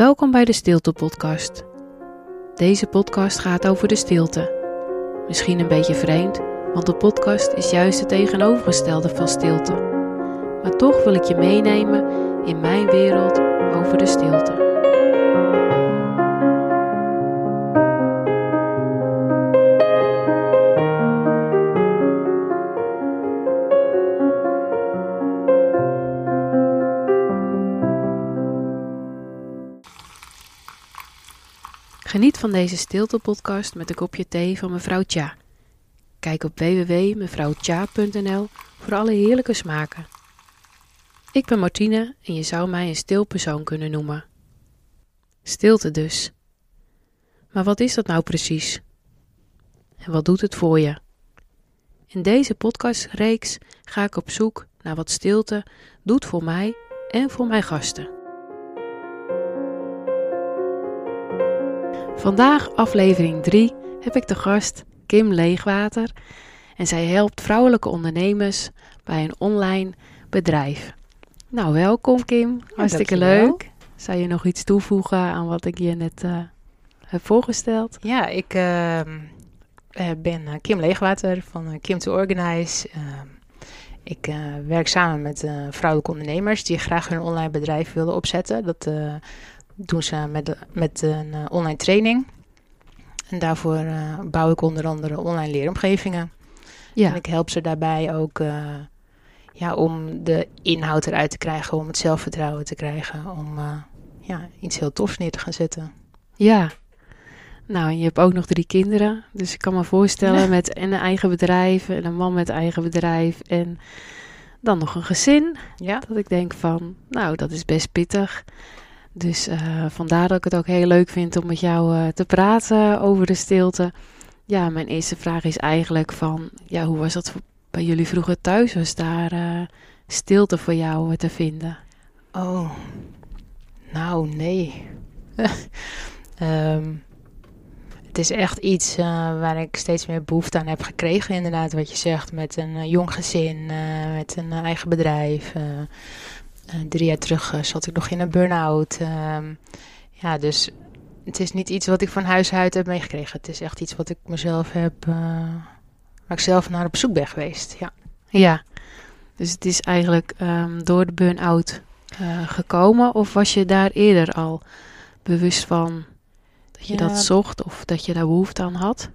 Welkom bij de Stilte Podcast. Deze podcast gaat over de stilte. Misschien een beetje vreemd, want de podcast is juist het tegenovergestelde van stilte. Maar toch wil ik je meenemen in mijn wereld over de stilte. Geniet van deze stilte-podcast met een kopje thee van mevrouw Tja. Kijk op www.mevrouwtja.nl voor alle heerlijke smaken. Ik ben Martine en je zou mij een stil persoon kunnen noemen. Stilte dus. Maar wat is dat nou precies? En wat doet het voor je? In deze podcastreeks ga ik op zoek naar wat stilte doet voor mij en voor mijn gasten. Vandaag, aflevering 3, heb ik de gast Kim Leegwater en zij helpt vrouwelijke ondernemers bij een online bedrijf. Nou, welkom Kim, hartstikke leuk. Zou je nog iets toevoegen aan wat ik je net uh, heb voorgesteld? Ja, ik uh, ben eh, Kim Leegwater van Kim to Organize. Ehm, ik werk samen met vrouwelijke ondernemers die graag hun online bedrijf willen opzetten. Dat doen ze met, met een eh, online training. En daarvoor uh, bouw ik onder andere online leeromgevingen. Ja. En ik help ze daarbij ook uh, ja, om de inhoud eruit te krijgen, om het zelfvertrouwen te krijgen, om ja, iets heel tofs neer te gaan zetten. Ja, nou, je hebt ook nog drie kinderen. Dus ik kan me voorstellen met een eigen bedrijf en een man met eigen bedrijf en dan nog een gezin. Ja. Dat ik denk van, nou, dat is best pittig. Dus uh, vandaar dat ik het ook heel leuk vind om met jou uh, te praten over de stilte. Ja, mijn eerste vraag is eigenlijk van, ja, hoe was dat bij jullie vroeger thuis? Was daar uh, stilte voor jou te vinden? Oh, nou nee. um, het is echt iets waar ik steeds meer behoefte aan heb gekregen, inderdaad, wat je zegt, met een jong gezin, met een eigen bedrijf. Uh, drie jaar terug uh, zat ik nog in een burn-out. Uh, ja, dus het is niet iets wat ik van huis uit heb meegekregen. Het is echt iets wat ik mezelf heb, uh, waar ik zelf naar op zoek ben geweest. Ja, ja. dus het is eigenlijk um, door de burn-out gekomen, of was je daar eerder al bewust van dat je ja. dat zocht of dat je daar behoefte aan had?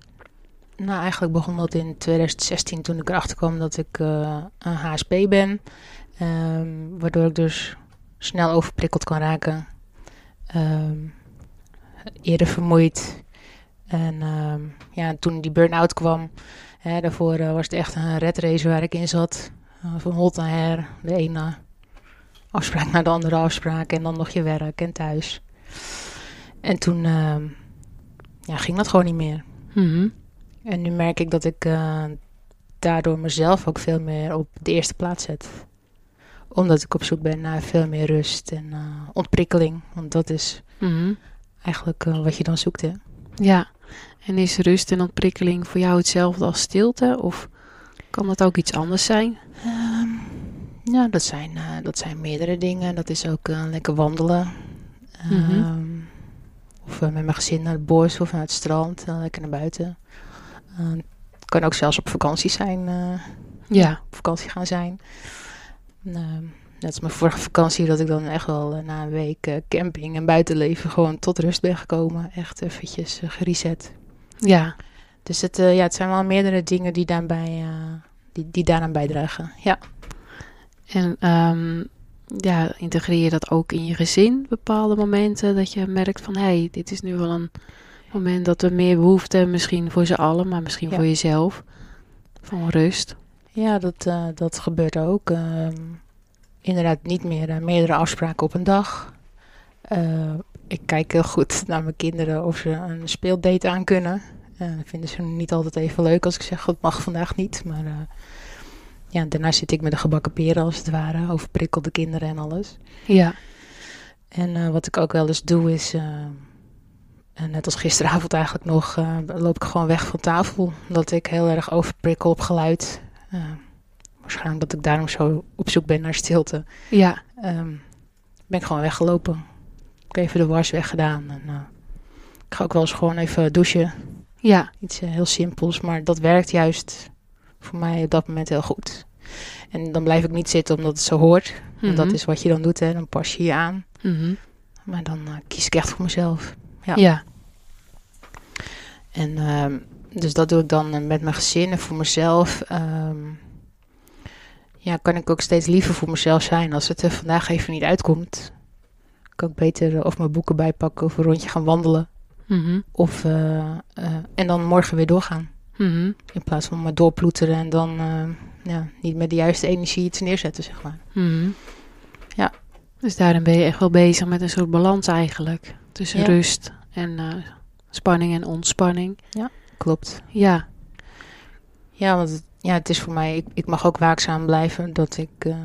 Nou, eigenlijk begon dat in 2016 toen ik erachter kwam dat ik een HSP ben. Um, waardoor ik dus snel overprikkeld kan raken. Um, eerder vermoeid. En um, ja, toen die burn-out kwam, hè, daarvoor uh, was het echt een red race waar ik in zat. Uh, van hot naar her, de ene afspraak naar de andere afspraak en dan nog je werk en thuis. En toen ja, ging dat gewoon niet meer. Mm -hmm. En nu merk ik dat ik uh, daardoor mezelf ook veel meer op de eerste plaats zet omdat ik op zoek ben naar veel meer rust en uh, ontprikkeling. Want dat is mm -hmm. eigenlijk uh, wat je dan zoekt, hè? Ja, en is rust en ontprikkeling voor jou hetzelfde als stilte? Of kan dat ook iets anders zijn? Um, ja, dat zijn, uh, dat zijn meerdere dingen. Dat is ook lekker wandelen. Mm -hmm. um, of met mijn gezin naar het bos of naar het strand. lekker naar buiten. het kan ook zelfs op vakantie zijn. ja. Op vakantie gaan zijn. Uh, net als mijn vorige vakantie, dat ik dan echt wel uh, na een week uh, camping en buitenleven gewoon tot rust ben gekomen. Echt eventjes uh, gereset. Ja. Dus het, ja, het zijn wel meerdere dingen die, daarbij, die, die daaraan bijdragen. Ja. En um, ja, integreer je dat ook in je gezin, bepaalde momenten dat je merkt van hé, hey, dit is nu wel een moment dat we meer behoefte hebben, misschien voor z'n allen, maar misschien ja. voor jezelf, van rust. Ja, dat, uh, dat gebeurt ook. Uh, inderdaad, niet meer uh, meerdere afspraken op een dag. Uh, ik kijk heel goed naar mijn kinderen of ze een speeldate aan kunnen. dat vinden ze niet altijd even leuk als ik zeg, dat mag vandaag niet. Maar ja, daarna zit ik met de gebakken peren als het ware. Overprikkelde kinderen en alles. Ja. En wat ik ook wel eens doe is... net als gisteravond eigenlijk nog, loop ik gewoon weg van tafel. Omdat ik heel erg overprikkel op geluid. Uh, waarschijnlijk dat ik daarom zo op zoek ben naar stilte. Ja. Um, ben ik gewoon weggelopen. ik even de was weggedaan. En, eh, ik ga ook wel eens gewoon even douchen. Ja. Iets eh, heel simpels, maar dat werkt juist voor mij op dat moment heel goed. En dan blijf ik niet zitten omdat het zo hoort. Want dat Mhm. is wat je dan doet, hè. Dan pas je je aan. Mhm. Maar dan eh, kies ik echt voor mezelf. Ja. Ja. En ehm, dus dat doe ik dan eh, met mijn gezin en voor mezelf. ehm, ja, kan ik ook steeds liever voor mezelf zijn. Als het er vandaag even niet uitkomt, kan ik beter eh, of mijn boeken bijpakken of een rondje gaan wandelen. Mhm. Of, eh, eh, en dan morgen weer doorgaan. Mhm. In plaats van maar doorploeteren en dan eh, ja, niet met de juiste energie iets neerzetten, zeg maar. Mhm. Ja. Dus daarin ben je echt wel bezig met een soort balans eigenlijk. Tussen Ja. rust en eh, spanning en ontspanning. Klopt. Ja. Ja, want het, ja, het is voor mij, ik, ik mag ook waakzaam blijven dat ik. eh,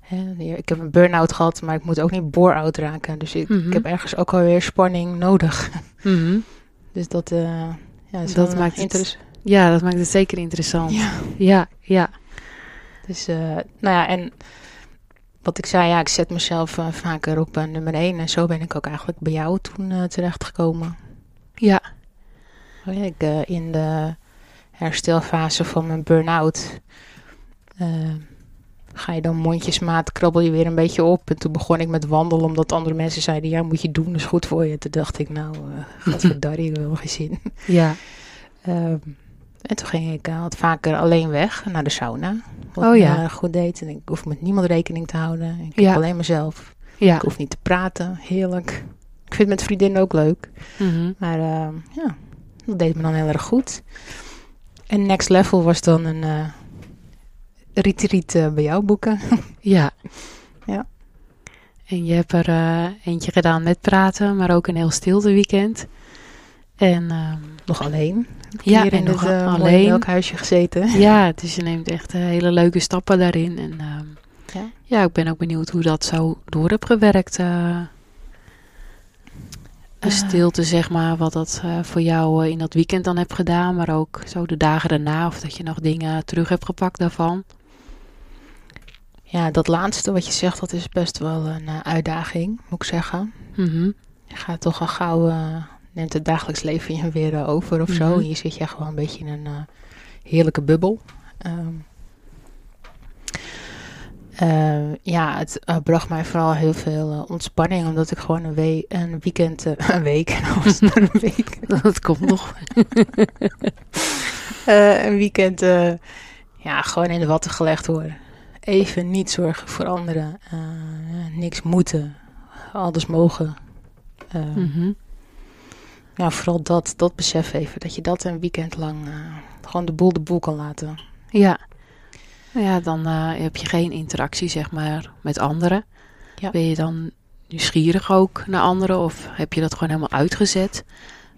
hè, ik heb een burn-out gehad, maar ik moet ook niet bore-out raken. Dus ik, Mhm. ik heb ergens ook alweer spanning nodig. Mhm. Dus dat, eh ja, Dat wel, maakt het- Ja, dat maakt het zeker interessant. Ja. Ja, ja. Dus, eh, nou ja, en wat ik zei, ja, ik zet mezelf vaker op nummer 1. En zo ben ik ook eigenlijk bij jou toen terechtgekomen. Ja. Ik, eh, in de herstelfase van mijn burn-out eh, ga je dan mondjesmaat, krabbel je weer een beetje op. En toen begon ik met wandelen, omdat andere mensen zeiden, ja, moet je doen, dat is goed voor je. Toen dacht ik, nou, eh gadverdarrie, ik wel geen zin. Ja. Ehm, en toen ging ik wat vaker alleen weg naar de sauna. Wat Oh ja. goed deed. En ik hoef met niemand rekening te houden. Ik Ja. heb alleen mezelf. Ja. Ik hoef niet te praten. Heerlijk. Ik vind het met vriendinnen ook leuk. Mhm. Maar eh, ja, dat deed me dan heel erg goed. En next level was dan een eh retreat eh, bij jou boeken. Ja. Ja. En je hebt er eh, eentje gedaan met praten, maar ook een heel stilte weekend. En ehm, nog alleen. ja, Hier en in nog uh, alleen. melkhuisje gezeten. Ja, dus je neemt echt hele leuke stappen daarin. En ehm, Ja. ja, ik ben ook benieuwd hoe dat zo door hebt gewerkt. De stilte, zeg maar, wat dat eh, voor jou eh, in dat weekend dan hebt gedaan. Maar ook zo de dagen daarna, of dat je nog dingen terug hebt gepakt daarvan. Ja, dat laatste wat je zegt, dat is best wel een eh, uitdaging, moet ik zeggen. Mhm. Je gaat toch al gauw, neemt het dagelijks leven je weer over of zo. Mhm. En hier zit je gewoon een beetje in een heerlijke bubbel. Ehm, eh, ja, het eh, bracht mij vooral heel veel eh, ontspanning, omdat ik gewoon een, we een weekend, eh, een week, een week, Dat komt nog. Een weekend, ja, gewoon in de watten gelegd worden. Even niet zorgen voor anderen, niks moeten, alles mogen. Mhm. Ja, vooral dat, dat besef even. Dat je dat een weekend lang gewoon de boel de boel kan laten. Ja. Nou ja, dan eh, heb je geen interactie, zeg maar, met anderen. Ja. Ben je dan nieuwsgierig ook naar anderen? Of heb je dat gewoon helemaal uitgezet,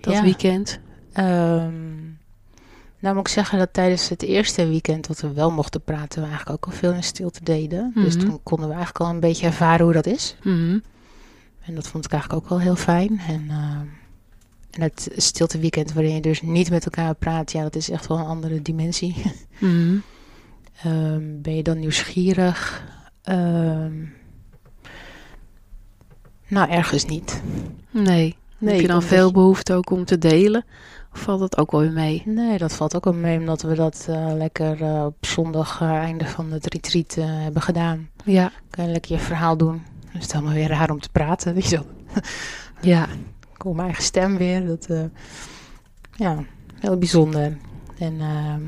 dat Ja. weekend? Ehm, nou moet ik zeggen dat tijdens het eerste weekend dat we wel mochten praten, we eigenlijk ook al veel in stilte deden. Dus Mhm. toen konden we eigenlijk al een beetje ervaren hoe dat is. Mhm. En dat vond ik eigenlijk ook wel heel fijn. En, ehm, en het stilte weekend waarin je dus niet met elkaar praat, ja, dat is echt wel een andere dimensie. Mhm. Ehm, ben je dan nieuwsgierig? Ehm, nou, ergens niet. Nee. Nee, heb je dan veel behoefte ook om te delen? Of valt dat ook wel mee? Nee, dat valt ook wel mee, omdat we dat eh, lekker eh, op zondag, eh, einde van het retreat, hebben gedaan. Ja. Kan je lekker je verhaal doen. Dan is het weer raar om te praten, weet je wel. Ja. Ik hoor mijn eigen stem weer. Dat, ja, heel bijzonder. En ehm,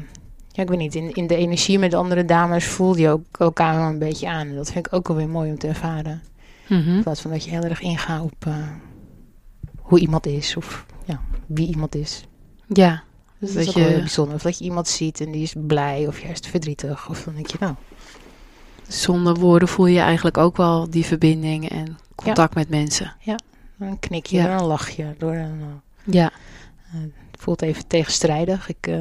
ja, ik weet niet, in, in de energie met de andere dames voel je ook elkaar wel een beetje aan. En dat vind ik ook wel weer mooi om te ervaren. Mhm. In plaats van dat je heel erg ingaat op eh, hoe iemand is of ja, wie iemand is. Ja. Dus dat, Dat is je- heel bijzonder. Of dat je iemand ziet en die is blij of juist verdrietig. Of dan denk je, nou, Zonder woorden voel je eigenlijk ook wel die verbinding en contact met mensen. een knikje, Ja. door een lachje. Door een, eh, Ja. het voelt even tegenstrijdig. Ik, eh,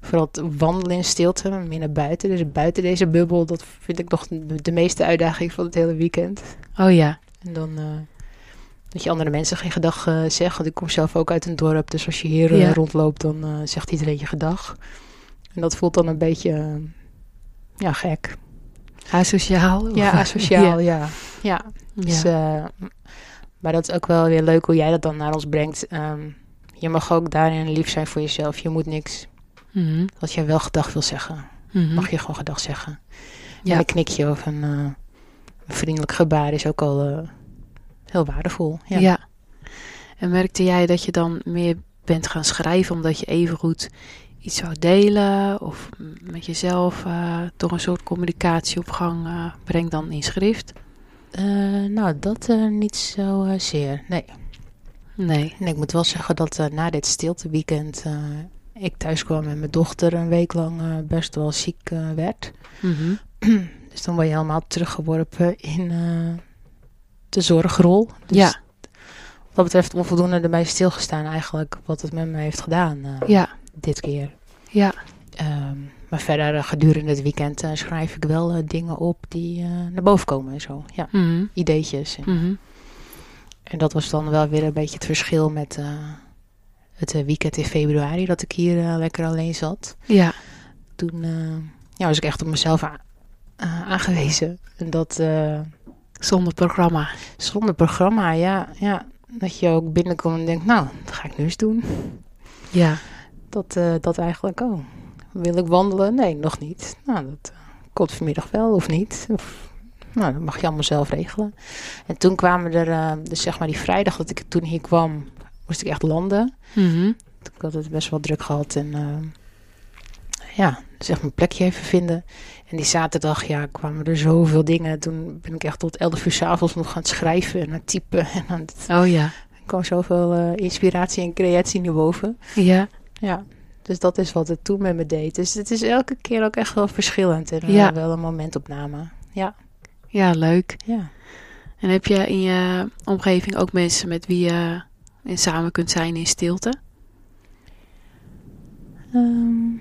vooral het wandelen in stilte, meer naar buiten. Dus buiten deze bubbel, dat vind ik nog de, meeste uitdaging van het hele weekend. Oh ja. En dan eh, dat je andere mensen geen gedag eh, zegt. Want ik kom zelf ook uit een dorp. Dus als je hier eh, Ja. rondloopt, dan zegt iedereen je gedag. En dat voelt dan een beetje, ja, gek. Asociaal? of- Ja, asociaal, ja. ja. ja. Dus, maar dat is ook wel weer leuk hoe jij dat dan naar ons brengt. Ehm, je mag ook daarin lief zijn voor jezelf. Je moet niks. Mhm. Als jij wel gedag wil zeggen, Mhm. mag je gewoon gedag zeggen. Ja. En een knikje of een, eh, een vriendelijk gebaar is ook al eh, heel waardevol. Ja. Ja. En merkte jij dat je dan meer bent gaan schrijven omdat je evengoed iets zou delen of met jezelf eh, toch een soort communicatie op gang brengt dan in schrift? Nou, dat niet zo eh, zeer. Nee. Nee. En ik moet wel zeggen dat na dit stilteweekend ik thuis kwam en mijn dochter een week lang eh, best wel ziek eh, werd. Mhm. Dus dan word je helemaal teruggeworpen in eh, de zorgrol. Dus Ja, Wat dat betreft onvoldoende erbij stilgestaan eigenlijk wat het met me heeft gedaan ja, dit keer. ja. Ehm, maar verder gedurende het weekend schrijf ik wel dingen op die naar boven komen en zo. Ja, Mhm. ideetjes. En, Mhm. en dat was dan wel weer een beetje het verschil met het eh, weekend in februari dat ik hier eh, lekker alleen zat. Ja, Toen eh, ja, was ik echt op mezelf aangewezen. En dat zonder programma. zonder programma, ja, ja. Dat je ook binnenkomt en denkt, nou, dat ga ik nu eens doen. Ja, Dat, dat eigenlijk, oh, wil ik wandelen? Nee, nog niet. Nou, dat komt vanmiddag wel of niet. Of, nou, dat mag je allemaal zelf regelen. En toen kwamen er, dus zeg maar die vrijdag dat ik toen hier kwam, moest ik echt landen. Mhm. Ik had het best wel druk gehad en eh, ja, zeg mijn plekje even vinden. En die zaterdag, ja, kwamen er zoveel dingen. Toen ben ik echt tot 11 uur 's avonds nog gaan schrijven en aan het typen. En aan het, oh ja, er kwam zoveel eh, inspiratie en creatie naar boven. ja, Ja, dus dat is wat het toen met me deed. Dus het is elke keer ook echt wel verschillend. En eh, Ja. wel een momentopname. Ja, ja, leuk. ja. En heb je in je omgeving ook mensen met wie je in samen kunt zijn in stilte? Ehm,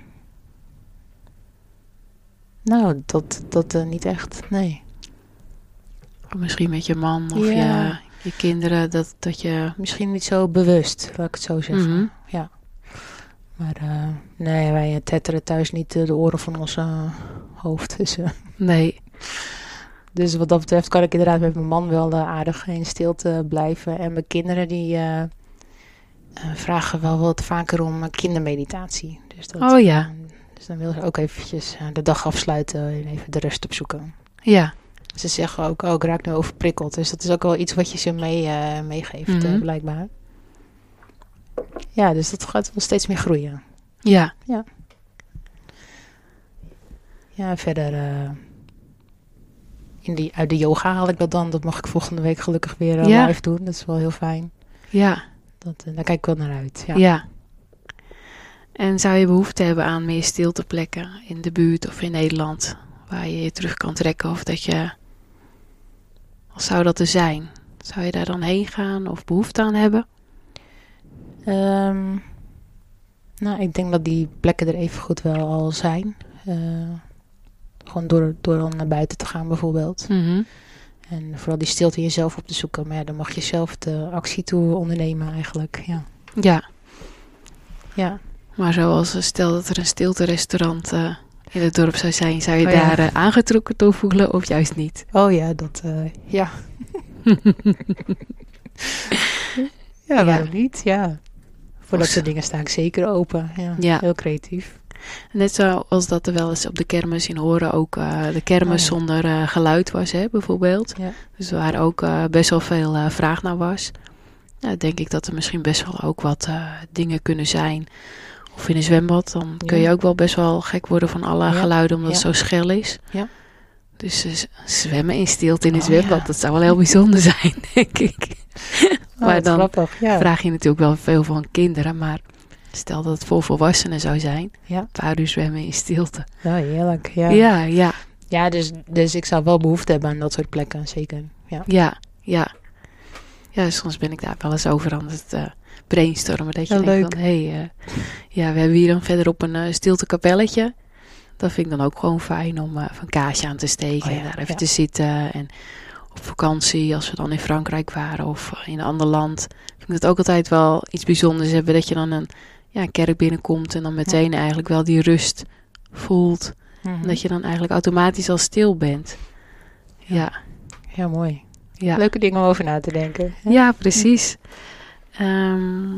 nou, dat, dat eh, niet echt, nee. Misschien met je man of Ja. je, je kinderen, dat, dat je... Misschien niet zo bewust, laat ik het zo zeggen. Mhm. Ja. Maar eh, nee, wij eh, tetteren thuis niet de oren van ons hoofd. Dus, Nee, dus wat dat betreft kan ik inderdaad met mijn man wel eh, aardig in stilte blijven. En mijn kinderen die eh, eh, vragen wel wat vaker om kindermeditatie. Dus dat, Oh ja. dus dan willen ze ook eventjes de dag afsluiten en even de rust opzoeken. ja, Ze zeggen ook, oh, ik raak nu overprikkeld. Dus dat is ook wel iets wat je ze mee, meegeeft, Mhm. blijkbaar. Ja, dus dat gaat wel steeds meer groeien. ja, Ja, verder... in die, uit de yoga haal ik dat dan. Dat mag ik volgende week gelukkig weer eh, Ja. live doen. Dat is wel heel fijn. ja, Dat, eh, daar kijk ik wel naar uit. Ja. ja. En zou je behoefte hebben aan meer stilteplekken in de buurt of in Nederland, waar je je terug kan trekken of dat je, als zou dat er zijn, zou je daar dan heen gaan of behoefte aan hebben? Ehm, nou, ik denk dat die plekken er even goed wel al zijn. Eh, gewoon door, door dan naar buiten te gaan bijvoorbeeld. Mhm. En vooral die stilte in jezelf op te zoeken. Maar ja, dan mag je zelf de actie toe ondernemen eigenlijk. Ja. Ja, Ja. maar zoals stel dat er een stilte-restaurant eh, in het dorp zou zijn, zou je Oh ja. daar eh, aangetrokken toe voelen of juist niet? Oh ja, dat... eh, ja. ja, Ja. waarom niet? Ja. Voor dat soort dingen sta ik zeker open. Ja. Ja. Heel creatief. Net zoals dat er wel eens op de kermis in Horen ook eh, de kermis Oh ja. zonder eh, geluid was, hè, bijvoorbeeld. Ja. Dus waar ook eh, best wel veel vraag naar was. Nou, denk ik dat er misschien best wel ook wat dingen kunnen zijn. Of in een zwembad, dan kun je ook wel best wel gek worden van alle geluiden omdat het zo schel is. Ja. Dus zwemmen in stilte in een Oh, zwembad, dat zou wel heel bijzonder zijn, denk ik. Oh, maar dan grappig. Vraag je natuurlijk wel veel van kinderen, maar stel dat het voor volwassenen zou zijn. Ja. Een paar uur zwemmen in stilte. Ja, heerlijk. Ja, Ja, ja, ja dus, dus ik zou wel behoefte hebben aan dat soort plekken. Zeker. Ja. ja, ja. Ja, soms ben ik daar wel eens over aan het eh, brainstormen. Dat je Ja, denkt leuk. van, hé, hey, eh, ja, we hebben hier dan verderop een eh, stilte kapelletje. Dat vind ik dan ook gewoon fijn om van kaasje aan te steken Oh en daar even te zitten. En op vakantie, als we dan in Frankrijk waren of in een ander land, vind ik het ook altijd wel iets bijzonders hebben. Dat je dan een ja, een kerk binnenkomt en dan meteen eigenlijk wel die rust voelt. Mhm. Dat je dan eigenlijk automatisch al stil bent. Ja, Ja, mooi. ja. Leuke dingen om over na te denken. Ja, precies. Ehm,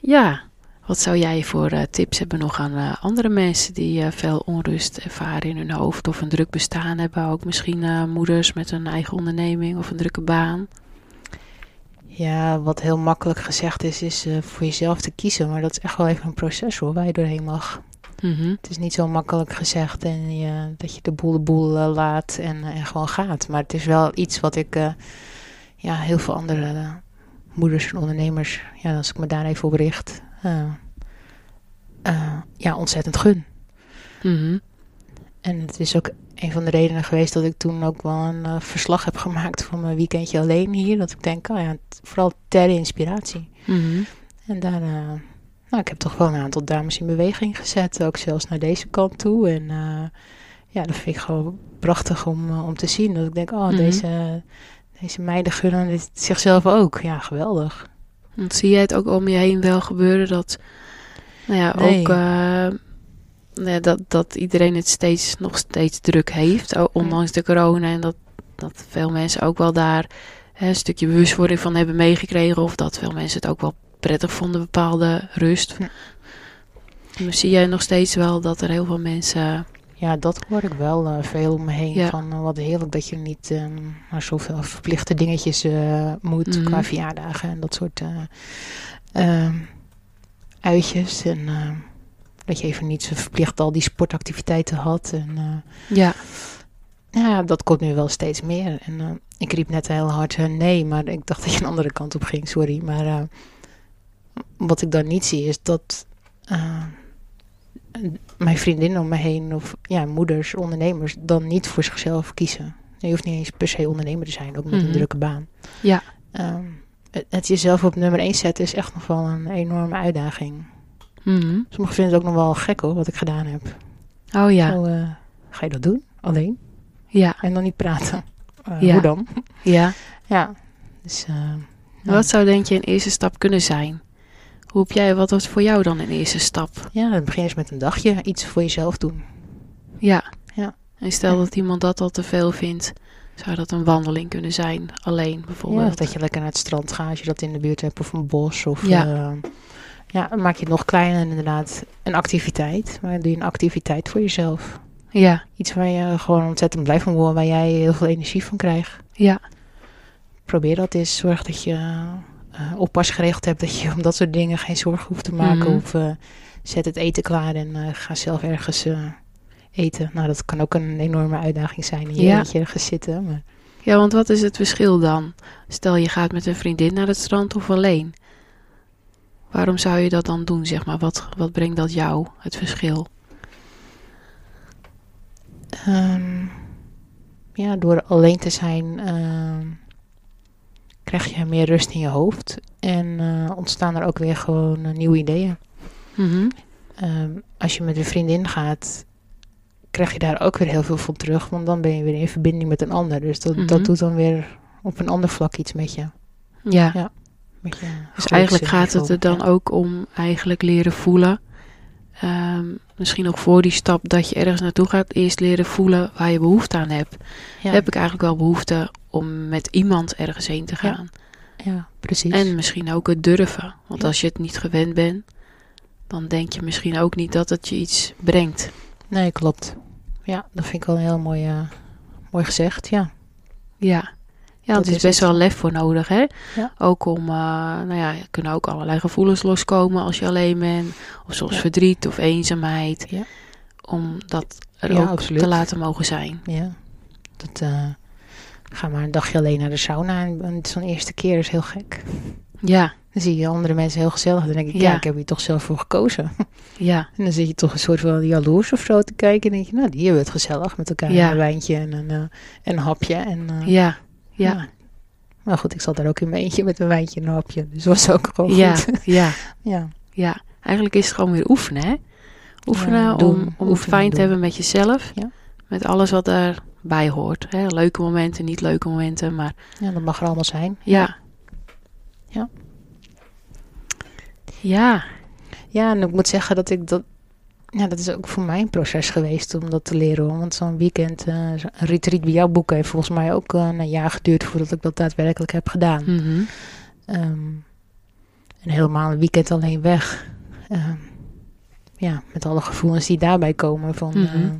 ja, wat zou jij voor eh, tips hebben nog aan eh, andere mensen die eh, veel onrust ervaren in hun hoofd of een druk bestaan hebben? Ook misschien moeders met een eigen onderneming of een drukke baan. Ja, wat heel makkelijk gezegd is, is eh, voor jezelf te kiezen. Maar dat is echt wel even een proces hoor, waar je doorheen mag. Mhm. Het is niet zo makkelijk gezegd en je, dat je de boel de boel eh, laat en, en gewoon gaat. Maar het is wel iets wat ik eh, ja, heel veel andere eh, moeders en ondernemers, ja, als ik me daar even op richt, eh, eh, ja, ontzettend gun. Mhm. En het is ook een van de redenen geweest dat ik toen ook wel een eh, verslag heb gemaakt van mijn weekendje alleen hier. Dat ik denk, oh ja, vooral ter inspiratie. Mhm. En daar, eh, nou, ik heb toch wel een aantal dames in beweging gezet, ook zelfs naar deze kant toe. En eh, ja, dat vind ik gewoon prachtig om, om te zien. Dat ik denk, oh, Mhm. deze, deze meiden gunnen dit zichzelf ook. Ja, geweldig. Want zie jij het ook om je heen wel gebeuren dat, nou ja, Nee. ook dat, dat iedereen het steeds nog steeds druk heeft, ondanks de corona en dat, dat veel mensen ook wel daar hè, een stukje bewustwording van hebben meegekregen of dat veel mensen het ook wel prettig vonden, bepaalde rust. Ja. Maar zie jij nog steeds wel dat er heel veel mensen, Ja, dat hoor ik wel eh, veel om me heen. Ja. Van eh, wat heerlijk dat je niet eh, naar zoveel verplichte dingetjes eh, moet Mhm. qua verjaardagen en dat soort eh, uitjes. En eh, dat je even niet zo verplicht al die sportactiviteiten had. En eh, ja, ja, dat komt nu wel steeds meer. En eh, ik riep net heel hard eh, nee, maar ik dacht dat je een andere kant op ging, sorry. Maar wat ik dan niet zie is dat mijn vriendinnen om me heen, of ja, moeders, ondernemers, dan niet voor zichzelf kiezen. Je hoeft niet eens per se ondernemer te zijn, ook met Mhm. een drukke baan. Ja. Ehm, het, het jezelf op nummer 1 zetten is echt nog wel een enorme uitdaging. Mhm. Sommigen vinden het ook nog wel gek hoor, wat ik gedaan heb. oh ja, Zo, eh, ga je dat doen? Alleen? ja, En dan niet praten. Eh, Ja. Hoe dan? ja. Ja. Dus, eh, ja. Wat zou denk je een eerste stap kunnen zijn? Hoe heb jij, wat was voor jou dan een eerste stap? Ja, dan begin je eens met een dagje iets voor jezelf doen. Ja. Ja. En stel dat iemand dat al te veel vindt, zou dat een wandeling kunnen zijn, alleen Ja, bijvoorbeeld. of dat je lekker naar het strand gaat als je dat in de buurt hebt. Of een bos. Of, Ja. ja. Ja, dan maak je het nog kleiner inderdaad. Een activiteit. Maar doe je een activiteit voor jezelf. Ja, Iets waar je gewoon ontzettend blij van wordt. Waar jij heel veel energie van krijgt. ja, Probeer dat eens. Zorg dat je eh oppas geregeld hebt. Dat je om dat soort dingen geen zorgen hoeft te maken. Mhm. Of eh, zet het eten klaar en eh, ga zelf ergens eten. Nou, dat kan ook een enorme uitdaging zijn. In je Ja. eentje ergens zitten. Maar ja, want wat is het verschil dan? Stel je gaat met een vriendin naar het strand of alleen. Waarom zou je dat dan doen, zeg maar? Wat, wat brengt dat jou, het verschil? Ehm, ja, door alleen te zijn ehm, krijg je meer rust in je hoofd. En eh, ontstaan er ook weer gewoon eh, nieuwe ideeën. Mhm. Ehm, als je met een vriendin gaat, krijg je daar ook weer heel veel van terug. Want dan ben je weer in verbinding met een ander. Dus dat, Mhm. dat doet dan weer op een ander vlak iets met je. Ja. Ja. Met je Dus eigenlijk gaat het er dan Ja. ook om eigenlijk leren voelen. Ehm, misschien ook voor die stap dat je ergens naartoe gaat, eerst leren voelen waar je behoefte aan hebt. Ja. Heb ik eigenlijk wel behoefte om met iemand ergens heen te gaan? ja, precies. En misschien ook het durven. Want als je het niet gewend bent, dan denk je misschien ook niet dat het je iets brengt. Nee, klopt. Ja, dat vind ik wel een heel mooi, eh, mooi gezegd. Ja. Ja. Ja, want er is best het. wel lef voor nodig, hè? Ja. Ook om, eh, nou ja, er kunnen ook allerlei gevoelens loskomen als je alleen bent. Of soms Ja. verdriet of eenzaamheid. Ja. Om dat er ook absoluut. te laten mogen zijn. Ja, dat, eh, ga maar een dagje alleen naar de sauna en, zo'n eerste keer is heel gek. Ja, Dan zie je andere mensen heel gezellig. Dan denk ik, ja, ik heb hier toch zelf voor gekozen. ja, En dan zit je toch een soort van jaloers of zo te kijken. En denk je, nou, die hebben het gezellig met elkaar. Ja. Een wijntje en een, eh, een hapje. En, ja, ja. Maar goed, ik zat daar ook in mijn eentje met een wijntje en een hapje. Dus dat was ook gewoon ja, goed. ja, ja. ja. Eigenlijk is het gewoon weer oefenen, hè? Oefenen Ja, om, doen. om Oefenen, fijn te hebben met jezelf. Ja. Met alles wat erbij hoort. Hè? Leuke momenten, niet leuke momenten, maar ja, dat mag er allemaal zijn. ja. Ja. Ja. Ja, en ik moet zeggen dat ik dat ja, dat is ook voor mij een proces geweest om dat te leren. hoor. Want zo'n weekend, eh, een retreat bij jou boeken heeft volgens mij ook eh, een jaar geduurd voordat ik dat daadwerkelijk heb gedaan. Ehm, en helemaal een weekend alleen weg. Ehm, ja, met alle gevoelens die daarbij komen. Van, Mhm. eh,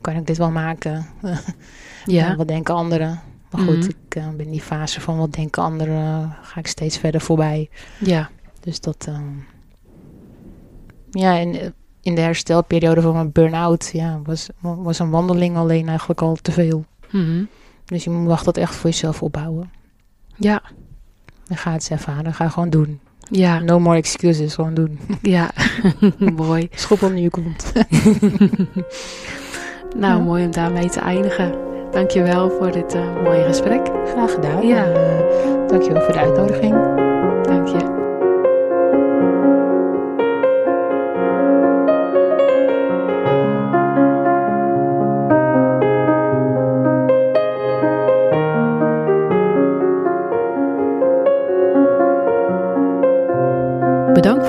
kan ik dit wel maken? Ja. Wat denken anderen? Maar goed, Mhm. ik eh, ben in die fase van wat denken anderen, ga ik steeds verder voorbij. Ja. Dus dat, ehm, ja, in, in de herstelperiode van mijn burn-out, ja, was, was een wandeling alleen eigenlijk al te veel. Mhm. Dus je mag dat echt voor jezelf opbouwen. Ja. En ga het ervaren, ga gewoon doen. Ja. No more excuses, gewoon doen. Ja. Mooi. Schop onder je kont. Nou, Ja. mooi om daarmee te eindigen. Dankjewel voor dit eh, mooie gesprek. Graag gedaan. Ja. En, eh, dankjewel voor de uitnodiging.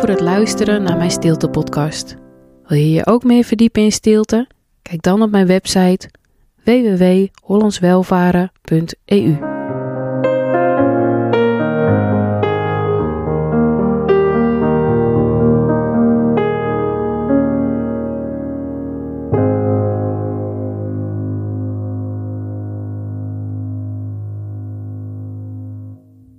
Het luisteren naar mijn stilte podcast. Wil je je ook meer verdiepen in stilte? Kijk dan op mijn website www.hollandswelvaren.eu.